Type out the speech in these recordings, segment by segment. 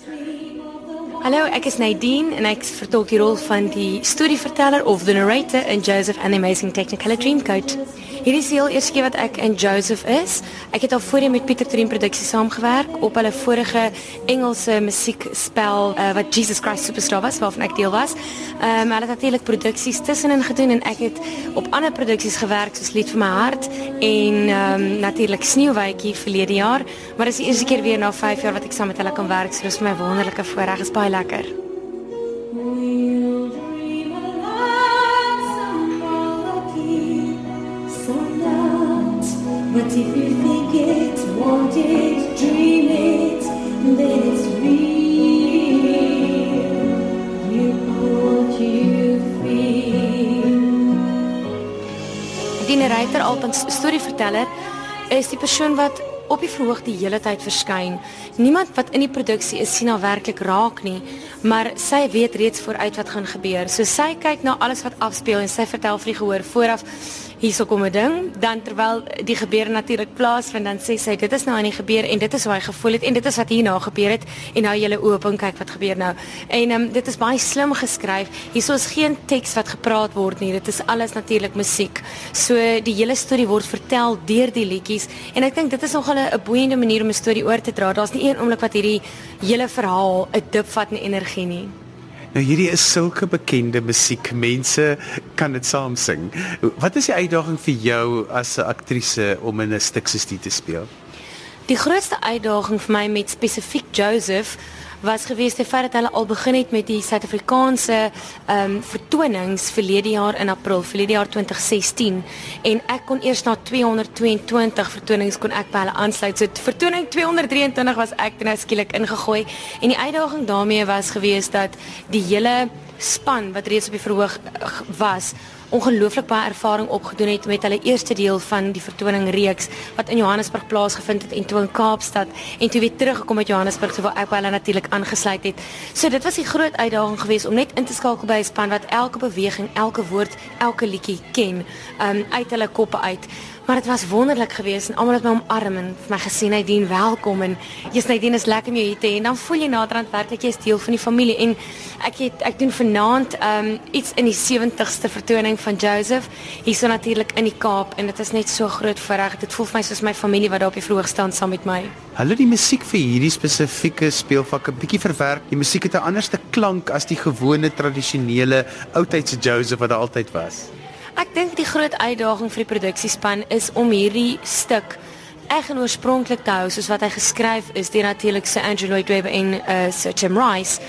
Hallo, ek is Nadine en ek vertolk die rol van die storieverteller of the narrator in Joseph and the Amazing Technicolor Dreamcoat. Hierdie is die heel eerste keer wat ek in Joseph is. Ek het al voorheen met Pieter Dream Produksie saamgewerk op hulle vorige Engelse musiekspel uh, wat Jesus Christ Superstar was waarvan ek deel was. Ehm um, hulle het natuurlik produksies tussenin gedoen en ek het op ander produksies gewerk soos Lied vir my hart en ehm um, natuurlik Sneeuwwitjie verlede jaar, maar dis die eerste keer weer na 5 jaar wat ek saam met hulle kan werk. So dis vir my wonderlike voorreg. Is baie lekker. Narrator, altens storieverteller, is die persoon wat op die verhoog die hele tyd verskyn. Niemand wat in die produksie is sien haar werklik raak nie, maar sy weet reeds vooruit wat gaan gebeur. So sy kyk na alles wat afspeel en sy vertel vir die gehoor vooraf hierso kom 'n ding, dan terwyl die gebeure natuurlik plaasvind, dan sê sy dit is nou aan die gebeur en dit is hoe hy gevoel het en dit is wat hierna gebeur het en nou jy oop en kyk wat gebeur nou. En um, dit is baie slim geskryf. Hierso is geen teks wat gepraat word nie. Dit is alles natuurlik musiek. So die hele storie word vertel deur die liedjies en ek dink dit is nogal 'n boeiende manier om 'n storie oor te dra. Daar's nie een oomblik wat hierdie hele verhaal 'n dip vat in energie nie. Nou hierdie is sulke bekende musiek. Mense kan dit saam sing. Wat is die uitdaging vir jou as 'n aktrise om in 'n stuk soos dit te speel? Die grootste uitdaging vir my met spesifiek Joseph was gewees die feit dat hulle al begin het met die Suid-Afrikaanse ehm um, vertonings verlede jaar in April, verlede jaar 2016 en ek kon eers na 222 vertonings kon ek by hulle aansluit. So vertoning 223 was ek nou skielik ingegooi en die uitdaging daarmee was gewees dat die hele span wat reeds op die verhoog was ongelooflik baie ervaring opgedoen het met hulle eerste deel van die vertoning reeks wat in Johannesburg plaasgevind het en toe in Kaapstad en toe weer teruggekom uit Johannesburg waar ek by hulle natuurlik aangesluit het. So dit was die groot uitdaging geweest om net in te skakel by 'n span wat elke beweging, elke woord, elke liedjie ken, um uit hulle koppe uit. Maar dit was wonderlik geweest en almal het my omarm en vir my gesê Nadine welkom en jy's Nadine is lekker om jou hier te hê en dan voel jy naderhand werklik jy's deel van die familie en ek het ek doen vanaand um iets in die 70ste vertoning van Joseph hierso natuurlik in die Kaap en dit is net so groot voorreg dit voel vir my soos my familie wat daar op die verhoog staan saam met my. Hulle die musiek vir hierdie spesifieke speelvak 'n bietjie verwerk. Die musiek het 'n anderste klank as die gewone tradisionele oudtydse Joseph wat daar altyd was. Ek dink die groot uitdaging vir die produksiespan is om hierdie stuk eg en oorspronklik te hou soos wat hy geskryf is deur natuurlik se Andrew Lloyd Webber en uh Sir Tim Rice.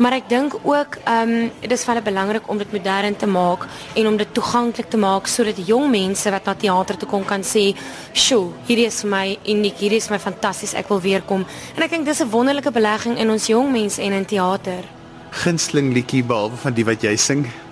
Maar ek dink ook ehm um, dit is baie belangrik om dit modern te maak en om dit toeganklik te maak sodat jong mense wat na teater toe kom kan sê, "Sjoe, hierdie is vir my uniek, hierdie is my fantasties, ek wil weer kom." En ek dink dis 'n wonderlike belegging in ons jong mense en in teater. Gunsteling liedjie behalwe van die wat jy sing.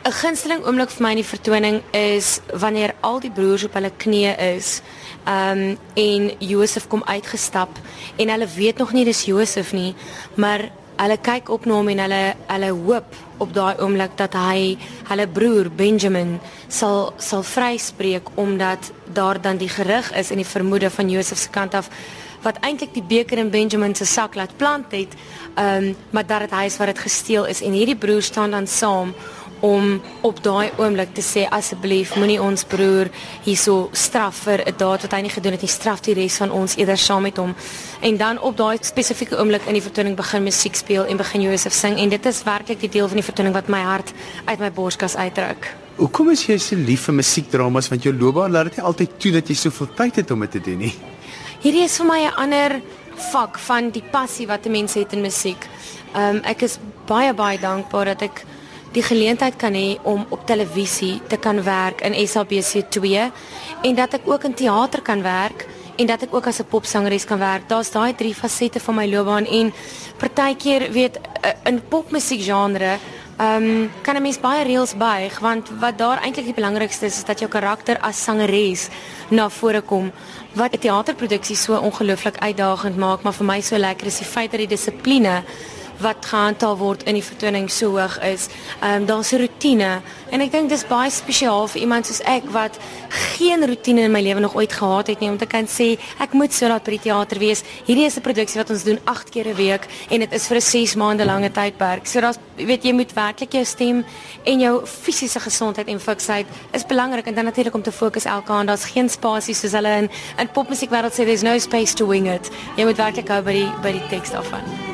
'n gunsteling oomblik vir my in die vertoning is wanneer al die broers op hulle knieë is. Um en Josef kom uitgestap en hulle weet nog nie dis Josef nie, maar hulle kyk op na hom en hulle hulle hoop op daai oomblik dat hy hulle broer Benjamin sal sal vryspreek omdat daar dan die gerug is en die vermoede van Josef se kant af wat eintlik die beker in Benjamin se sak laat plant het, um maar dat dit hy is wat dit gesteel is en hierdie broer staan dan saam om op daai oomblik te sê asseblief moenie ons broer hierso straf vir 'n daad wat hy nie gedoen het nie straf die res van ons eerder saam met hom en dan op daai spesifieke oomblik in die vertoning begin musiek speel en begin Josef sing en dit is werklik die deel van die vertoning wat my hart uit my borskas uitdruk. Hoekom is jy so lief vir musiekdramas want jou loopbaan laat dit nie altyd toe dat jy soveel tyd het om dit te doen nie? Hierdie is vir my 'n ander vak van die passie wat 'n mens het in musiek. Ehm um, ek is baie baie dankbaar dat ek die geleentheid kan hê om op televisie te kan werk in SABC2 en dat ek ook in teater kan werk en dat ek ook as 'n popsangeres kan werk. Daar's daai drie fasette van my loopbaan en partykeer weet eh, in popmusiekgenre Ehm um, kan 'n mens baie reëls buig want wat daar eintlik die belangrikste is is dat jou karakter as sangeres na vore kom wat 'n teaterproduksie so ongelooflik uitdagend maak maar vir my so lekker is die feit dat die dissipline wat gehandhaaf word in die vertoning so hoog is. Ehm um, daar's 'n rotine en ek dink dis baie spesiaal vir iemand soos ek wat geen rotine in my lewe nog ooit gehad het nie om te kan sê ek moet so laat by die teater wees. Hierdie is 'n produksie wat ons doen 8 keer 'n week en dit is vir 'n 6 maande lange tydperk. So daar's weet jy moet werklik jou stem en jou fisiese gesondheid en fiksheid is belangrik en dan natuurlik om te fokus elke aand. Daar's geen spasie soos hulle in in popmusiekwêreld sê there's no space to wing it. Jy moet werklik hou by die by die teks daarvan.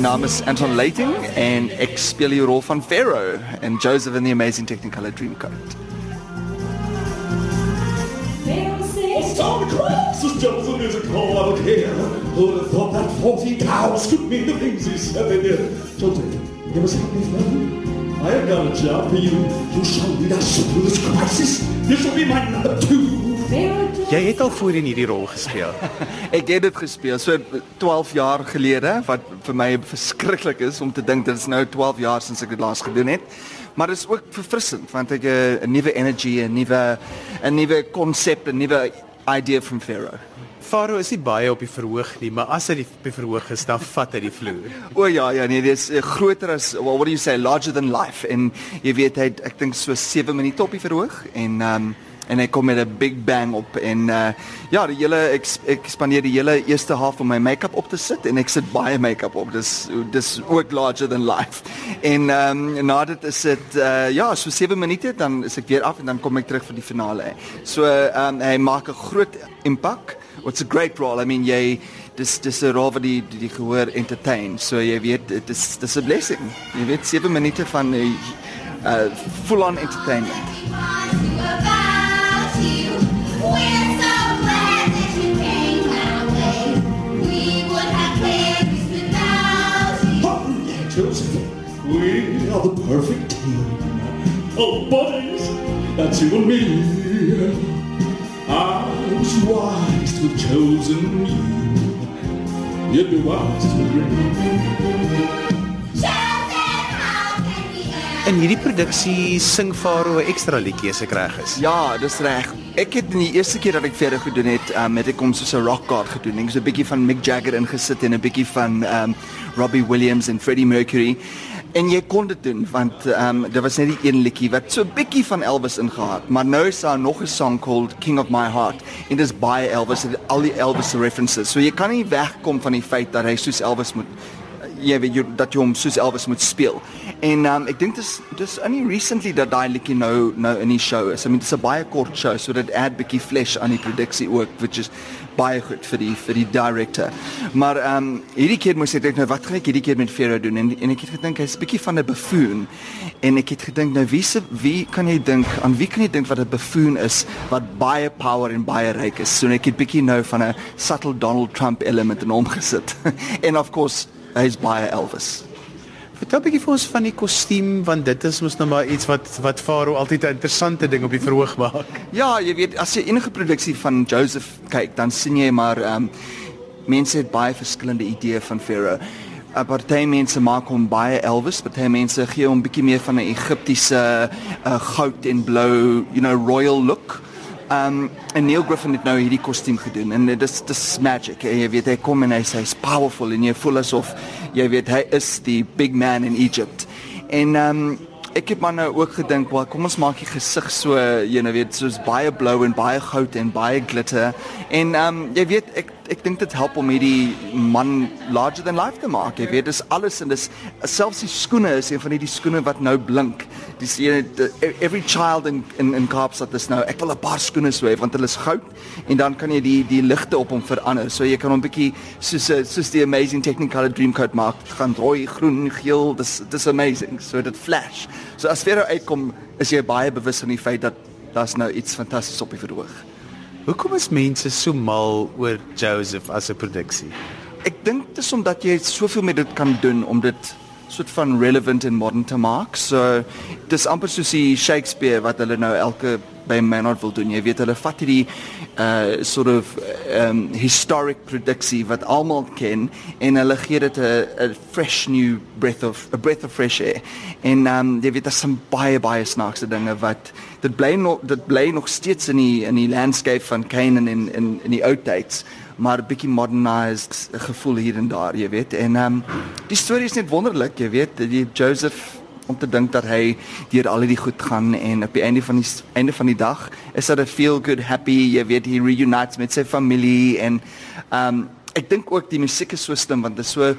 Naam is Anton Leiting en ek speel die rol van Pharaoh in Joseph and the Amazing Technicolor Dreamcoat. Tom Cruise is just a musical out here. Who'd have thought that 40 cows could mean the things he said they did? Joseph, you ever seen me friend? I have got a job for you. You shall lead us through this crisis. This will be my number two. Jy het al voorheen hierdie rol gespeel. ek het dit gespeel so 12 jaar gelede wat vir my verskriklik is om te dink dit is nou 12 jaar since ek dit laas gedoen het. Maar dit is ook verfrissend want ek 'n nuwe energy, 'n nuwe 'n nuwe konsep, 'n nuwe idee van Pharaoh. Faro is nie baie op die verhoog nie, maar as hy die, die verhoog is, dan vat hy die vloer. O ja, ja, nee, dis uh, groter as well, what do you say, larger than life en jy weet hy ek dink so 7 minute op die verhoog en ehm um, en hy kom met 'n big bang op en uh ja, die hele ek, ek spandeer die hele eerste half om my make-up op te sit en ek sit baie make-up op. Dis dis ook larger than life. En ehm um, na dit is dit uh ja, so 7 minute dan is ek weer af en dan kom ek terug vir die finale. So ehm um, hy maak 'n groot impak. What's a great role. I mean, jy dis dis 'n rol wat die die, die gehoor entertain. So jy weet dit is dis 'n blessing. Jy weet 7 minute van uh full on entertainment. We are the perfect team. Oh, buddies, that's you and me. I was wise to have chosen you. You'd be wise to agree. In hierdie produksie sing Faro 'n ekstra liedjie as ek reg is. Ja, dis reg. Ek het in die eerste keer dat ek verder gedoen het, um, het ek hom soos 'n rock god gedoen. Ek het so 'n bietjie van Mick Jagger ingesit en 'n bietjie van um Robbie Williams en Freddie Mercury. En jy kon dit doen want ehm um, daar was net die een liedjie wat so 'n bietjie van Elvis ingehaat, maar nou is daar nog 'n song called King of My Heart en dis baie Elvis, al die Elvis references. So jy kan nie wegkom van die feit dat hy soos Elvis moet jy weet jy, dat jy hom soos Elvis moet speel. En um, ek dink dis dis only recently dat daai liedjie nou nou in die show is. I mean dis 'n baie kort show so dit add bietjie flesh aan die produksie ook which is baie goed vir die vir die director. Maar ehm um, hierdie keer moes ek dink nou wat gaan ek hierdie keer met Pharaoh doen en en ek het gedink hy's 'n bietjie van 'n buffoon en ek het gedink nou wie se wie kan jy dink aan wie kan jy dink wat 'n buffoon is wat baie power en baie ryk is. So ek het bietjie nou van 'n subtle Donald Trump element in hom gesit. en of course hy's baie Elvis. Vertel 'n bietjie vir ons van die kostuum want dit is mos nou maar iets wat wat Faro altyd 'n interessante ding op die verhoog maak. Ja, jy weet as jy enige produksie van Joseph kyk, dan sien jy maar ehm um, mense het baie verskillende idees van Pharaoh. 'n Party mense maak hom baie Elvis, party mense gee hom bietjie meer van 'n Egiptiese uh, goud en blou, you know, royal look. Um en Neil Griffin het nou hierdie kostuum gedoen en dit is dis magic. En jy weet hy kom en hy sê hy's powerful en jy voel asof jy weet hy is die big man in Egypt. En um ek het maar nou ook gedink, "Wel, kom ons maak die gesig so, jy weet, soos baie blou en baie goud en baie glitter." En um jy weet ek ek dink dit help om hierdie man larger than life te maak. Jy weet, dis alles en dis selfs die skoene is een van hierdie skoene wat nou blink. Dis every child in in in Kaapstad is nou, ek wil 'n paar skoene so hê want hulle is goud en dan kan jy die die ligte op hom verander. So jy kan hom bietjie soos soos die amazing Technicolor Dreamcoat maak. Gaan rooi, groen, geel, dis dis amazing. So dit flash. So as jy uitkom, is jy baie bewus van die feit dat daar's nou iets fantasties op die verhoog. Hoekom is mense so mal oor Joseph as 'n produksie? ek dink dit is omdat jy soveel met dit kan doen om dit soort van relevant en modern te maak. So dis amper soos die Shakespeare wat hulle nou elke by Manor wil doen. Jy weet hulle vat hierdie uh sort of um historic produksie wat almal ken en hulle gee dit 'n fresh new breath of a breath of fresh air. En um jy weet daar's some baie baie snaakse dinge wat dit bly nog dit bly nog steeds in die in die landscape van Canaan en in in die ou tyds maar 'n bietjie modernized gevoel hier en daar, jy weet. En ehm um, die storie is net wonderlik, jy weet. Die Joseph om te dink dat hy deur al hierdie goed gaan en op die einde van die einde van die dag is dit 'n feel good happy, jy weet, he reunites met sy familie en um, ek dink ook die musiek is so slim want dit is so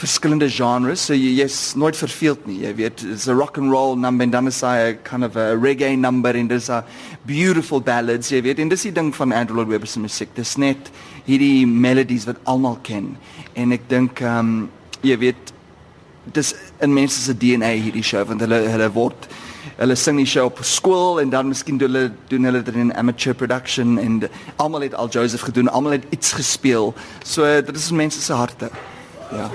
verskillende genres so jy jy's nooit verveeld nie jy weet it's a rock and roll number and then is a kind of a reggae number and there's a beautiful ballads jy weet en dis die ding van Andrew Lloyd Webber se musiek dis net hierdie melodies wat almal ken en ek dink ehm um, jy weet Het in een se DNA hierdie show want hulle hulle word hulle sing die show op skool en dan miskien doen hulle doen hulle dit in amateur production en almal het al Joseph gedoen, almal het iets gespeel. So dit is een se harte. Ja.